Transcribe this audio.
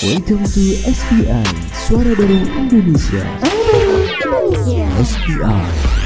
Welcome to SPI Suara Baru Indonesia Indonesia. SPI